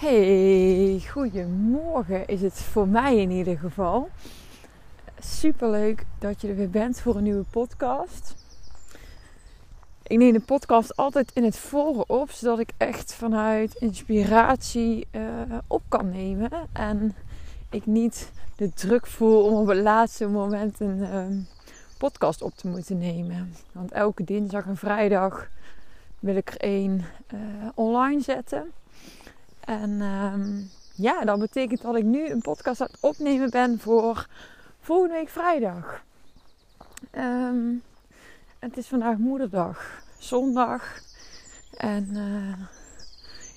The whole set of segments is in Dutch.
Hey, goedemorgen is het voor mij in ieder geval. Super leuk dat je er weer bent voor een nieuwe podcast. Ik neem de podcast altijd in het voren op, zodat ik echt vanuit inspiratie uh, op kan nemen. En ik niet de druk voel om op het laatste moment een uh, podcast op te moeten nemen. Want elke dinsdag en vrijdag wil ik er één uh, online zetten. En um, ja, dat betekent dat ik nu een podcast aan het opnemen ben voor volgende week vrijdag. Um, het is vandaag moederdag, zondag. En uh,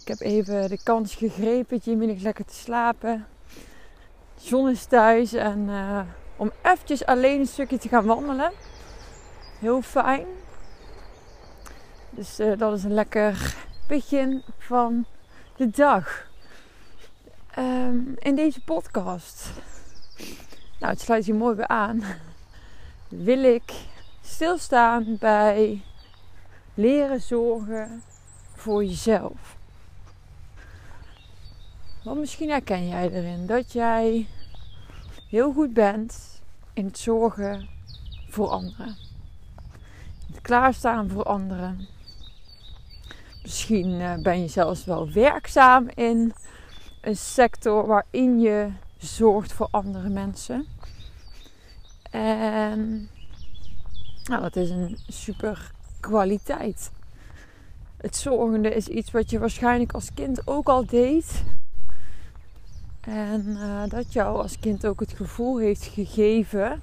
ik heb even de kans gegrepen, Jimmy ligt lekker te slapen. De zon is thuis en uh, om eventjes alleen een stukje te gaan wandelen. Heel fijn. Dus uh, dat is een lekker begin van de dag. Um, in deze podcast, nou het sluit hier mooi bij aan, wil ik stilstaan bij leren zorgen voor jezelf. Want misschien herken jij erin dat jij heel goed bent in het zorgen voor anderen. Klaarstaan voor anderen. Misschien uh, ben je zelfs wel werkzaam in een sector waarin je zorgt voor andere mensen. En nou, dat is een super kwaliteit. Het zorgende is iets wat je waarschijnlijk als kind ook al deed. En uh, dat jou als kind ook het gevoel heeft gegeven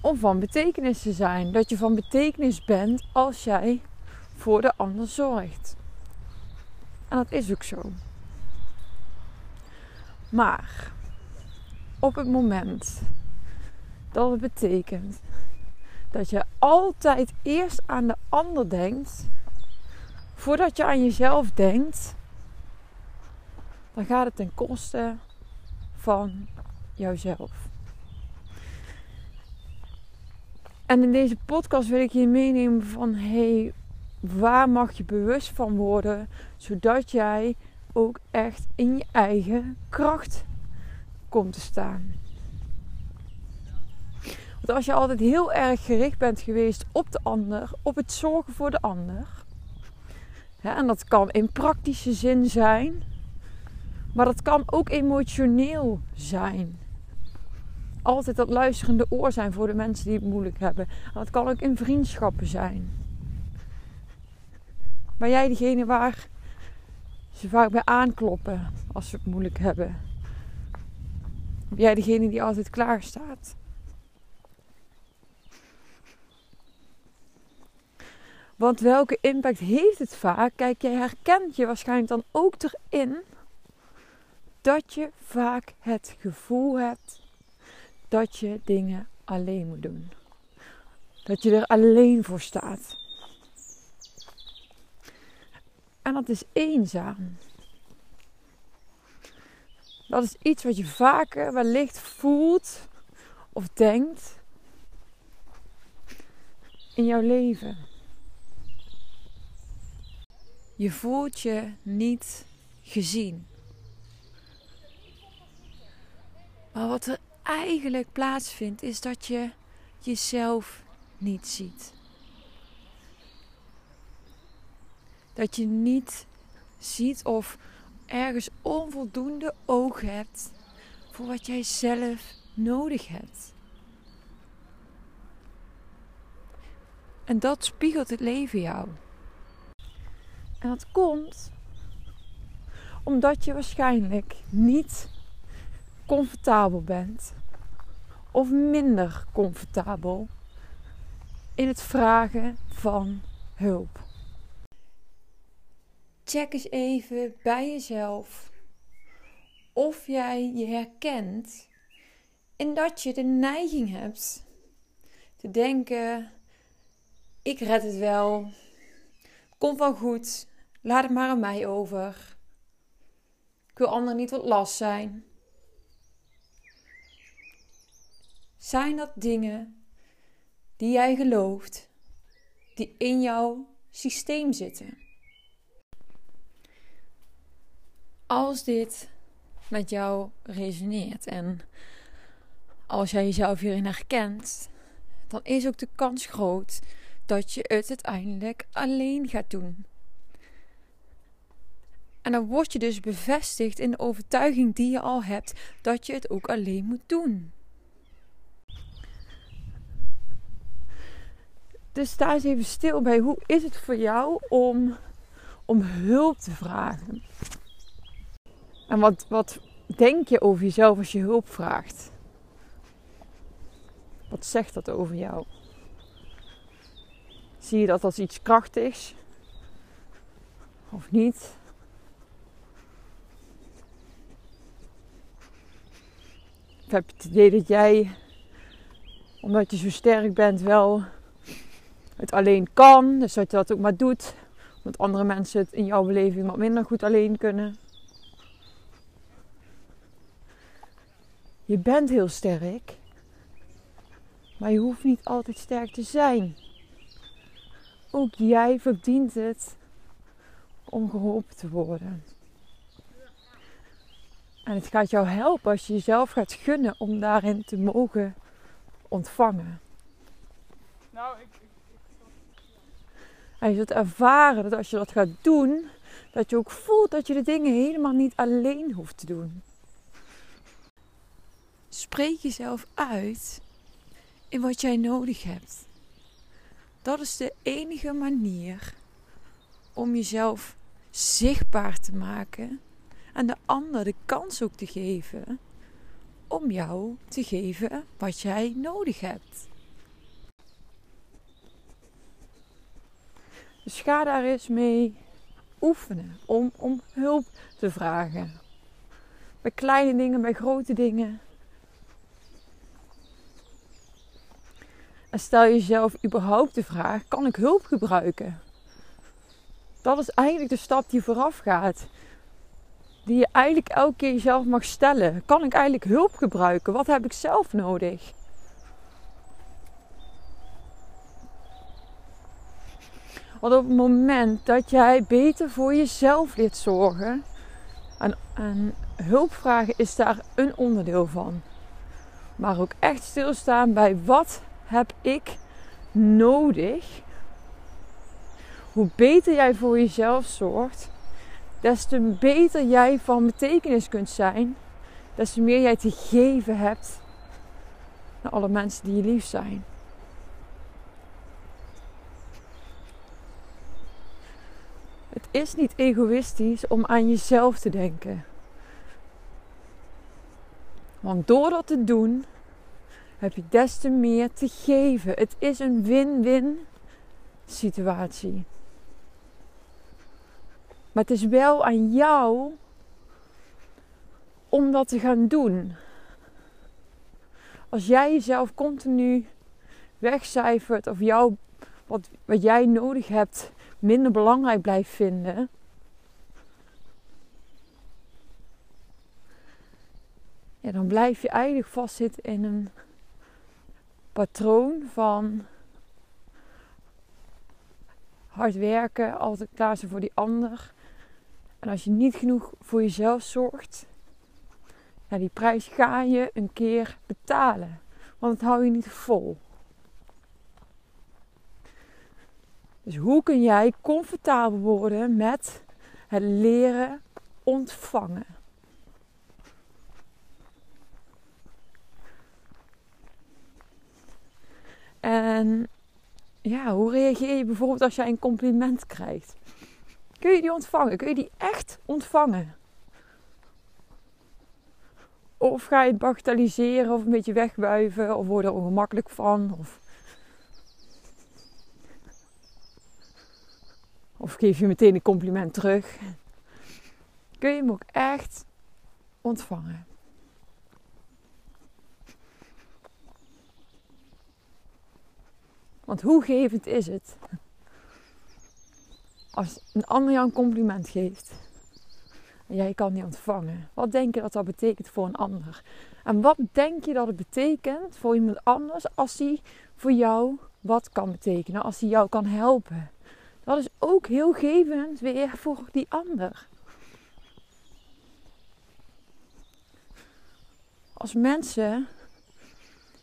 om van betekenis te zijn. Dat je van betekenis bent als jij voor de ander zorgt. En dat is ook zo. Maar op het moment dat het betekent dat je altijd eerst aan de ander denkt, voordat je aan jezelf denkt, dan gaat het ten koste van jouzelf. En in deze podcast wil ik je meenemen van hey, waar mag je bewust van worden, zodat jij ook echt in je eigen kracht komt te staan. Want als je altijd heel erg gericht bent geweest op de ander, op het zorgen voor de ander, hè, en dat kan in praktische zin zijn, maar dat kan ook emotioneel zijn. Altijd dat luisterende oor zijn voor de mensen die het moeilijk hebben. En dat kan ook in vriendschappen zijn. Ben jij degene waar ze vaak bij aankloppen als ze het moeilijk hebben? Ben jij degene die altijd klaar staat? Want welke impact heeft het vaak? Kijk, jij herkent je waarschijnlijk dan ook erin dat je vaak het gevoel hebt dat je dingen alleen moet doen. Dat je er alleen voor staat. En dat is eenzaam. Dat is iets wat je vaker wellicht voelt of denkt in jouw leven. Je voelt je niet gezien. Maar wat er eigenlijk plaatsvindt, is dat je jezelf niet ziet. Dat je niet ziet of ergens onvoldoende oog hebt voor wat jij zelf nodig hebt. En dat spiegelt het leven jou. En dat komt omdat je waarschijnlijk niet comfortabel bent of minder comfortabel in het vragen van hulp. Check eens even bij jezelf of jij je herkent in dat je de neiging hebt te denken: ik red het wel, komt wel goed, laat het maar aan mij over. Ik wil anderen niet wat last zijn. Zijn dat dingen die jij gelooft, die in jouw systeem zitten? Als dit met jou resoneert en als jij jezelf hierin herkent, dan is ook de kans groot dat je het uiteindelijk alleen gaat doen. En dan word je dus bevestigd in de overtuiging die je al hebt dat je het ook alleen moet doen. Dus sta eens even stil bij hoe is het voor jou om, om hulp te vragen? En wat, wat denk je over jezelf als je hulp vraagt? Wat zegt dat over jou? Zie je dat als iets krachtigs? Of niet? Of heb het idee dat jij, omdat je zo sterk bent, wel het alleen kan. Dus dat je dat ook maar doet. Omdat andere mensen het in jouw beleving wat minder goed alleen kunnen. Je bent heel sterk. Maar je hoeft niet altijd sterk te zijn. Ook jij verdient het om geholpen te worden. En het gaat jou helpen als je jezelf gaat gunnen om daarin te mogen ontvangen. Nou, ik, en je zult ervaren dat als je dat gaat doen, dat je ook voelt dat je de dingen helemaal niet alleen hoeft te doen. Spreek jezelf uit in wat jij nodig hebt. Dat is de enige manier om jezelf zichtbaar te maken en de ander de kans ook te geven om jou te geven wat jij nodig hebt. Dus ga daar eens mee oefenen om, om hulp te vragen. Bij kleine dingen, bij grote dingen. Stel jezelf überhaupt de vraag: kan ik hulp gebruiken? Dat is eigenlijk de stap die vooraf gaat. Die je eigenlijk elke keer jezelf mag stellen. Kan ik eigenlijk hulp gebruiken? Wat heb ik zelf nodig? Want op het moment dat jij beter voor jezelf leert zorgen, en, en hulp vragen is daar een onderdeel van. Maar ook echt stilstaan bij wat heb ik nodig. Hoe beter jij voor jezelf zorgt, des te beter jij van betekenis kunt zijn, des te meer jij te geven hebt naar alle mensen die je lief zijn. Het is niet egoïstisch om aan jezelf te denken. Want door dat te doen, heb je des te meer te geven. Het is een win-win situatie. Maar het is wel aan jou om dat te gaan doen. Als jij jezelf continu wegcijfert of jou, wat, wat jij nodig hebt minder belangrijk blijft vinden. Ja, dan blijf je eigenlijk vastzitten in een patroon van hard werken, altijd klaar zijn voor die ander. En als je niet genoeg voor jezelf zorgt, ja, die prijs ga je een keer betalen. Want het hou je niet vol. Dus hoe kun jij comfortabel worden met het leren ontvangen? En ja, hoe reageer je bijvoorbeeld als jij een compliment krijgt? Kun je die ontvangen? Kun je die echt ontvangen? Of ga je het bagatelliseren of een beetje wegwuiven of word er ongemakkelijk van? Of Of geef je meteen een compliment terug. Kun je hem ook echt ontvangen. Want hoe gevend is het als een ander jou een compliment geeft en jij kan die ontvangen? Wat denk je dat dat betekent voor een ander? En wat denk je dat het betekent voor iemand anders als hij voor jou wat kan betekenen, als hij jou kan helpen? Dat is ook heel gevend weer voor die ander. Als mensen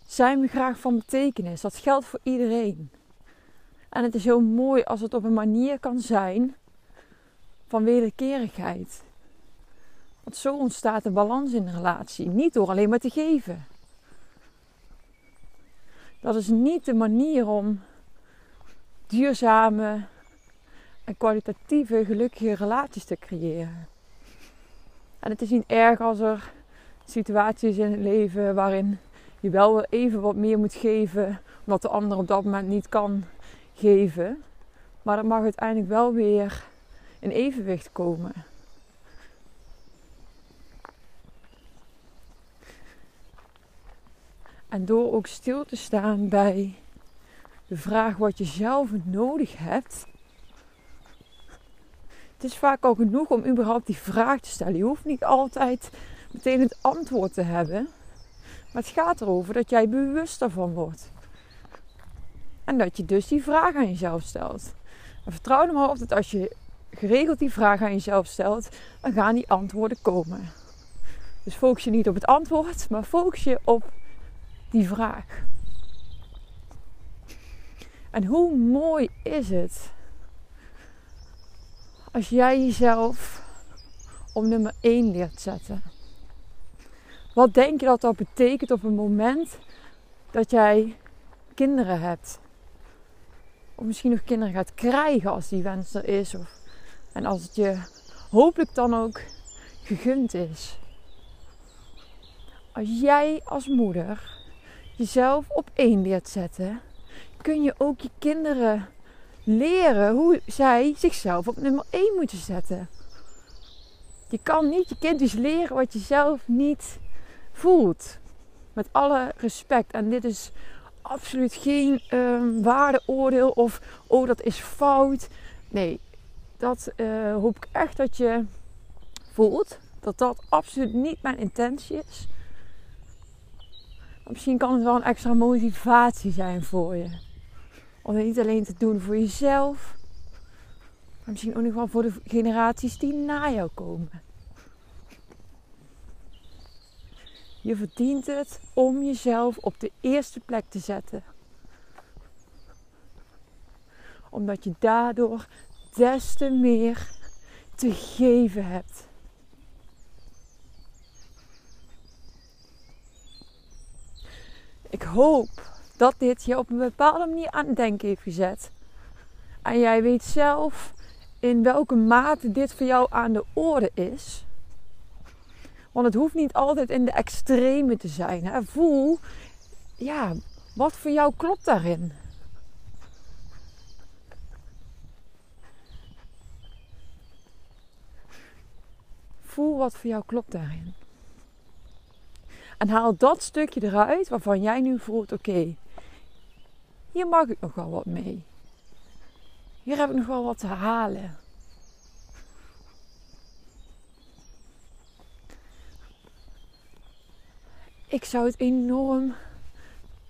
zijn we graag van betekenis. Dat geldt voor iedereen. En het is heel mooi als het op een manier kan zijn van wederkerigheid. Want zo ontstaat een balans in de relatie. Niet door alleen maar te geven. Dat is niet de manier om duurzame en kwalitatieve, gelukkige relaties te creëren. En het is niet erg als er situaties in het leven waarin je wel even wat meer moet geven, omdat de ander op dat moment niet kan geven. Maar dat mag uiteindelijk wel weer in evenwicht komen. En door ook stil te staan bij de vraag wat je zelf nodig hebt. Het is vaak al genoeg om überhaupt die vraag te stellen. Je hoeft niet altijd meteen het antwoord te hebben. Maar het gaat erover dat jij bewust daarvan wordt. En dat je dus die vraag aan jezelf stelt. En vertrouw er maar op dat als je geregeld die vraag aan jezelf stelt, dan gaan die antwoorden komen. Dus focus je niet op het antwoord, maar focus je op die vraag. En hoe mooi is het als jij jezelf op nummer 1 leert zetten? Wat denk je dat dat betekent op het moment dat jij kinderen hebt? Of misschien nog kinderen gaat krijgen als die wens er is. Of, en als het je hopelijk dan ook gegund is. Als jij als moeder jezelf op één leert zetten, kun je ook je kinderen leren hoe zij zichzelf op nummer 1 moeten zetten. Je kan niet je kind dus leren wat je zelf niet voelt. Met alle respect. En dit is absoluut geen um, waardeoordeel of oh dat is fout. Nee, dat uh, hoop ik echt dat je voelt. Dat dat absoluut niet mijn intentie is. misschien kan het wel een extra motivatie zijn voor je. Om het niet alleen te doen voor jezelf. Maar misschien ook nog wel voor de generaties die na jou komen. Je verdient het om jezelf op de eerste plek te zetten. Omdat je daardoor des te meer te geven hebt. Ik hoop dat dit je op een bepaalde manier aan het denken heeft gezet. En jij weet zelf in welke mate dit voor jou aan de orde is. Want het hoeft niet altijd in de extreme te zijn. Voel, ja, wat voor jou klopt daarin? Voel wat voor jou klopt daarin. En haal dat stukje eruit waarvan jij nu voelt: oké, hier mag ik nog wel wat mee. Hier heb ik nog wel wat te halen. Ik zou het enorm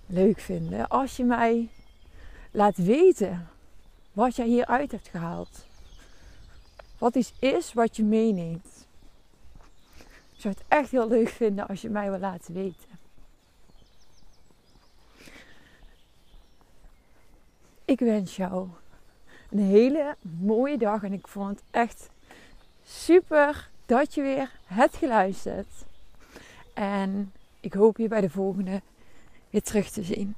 leuk vinden als je mij laat weten wat jij hieruit hebt gehaald. Wat iets is wat je meeneemt. Ik zou het echt heel leuk vinden als je mij wil laten weten. Ik wens jou een hele mooie dag en ik vond het echt super dat je weer hebt geluisterd. En ik hoop je bij de volgende weer terug te zien.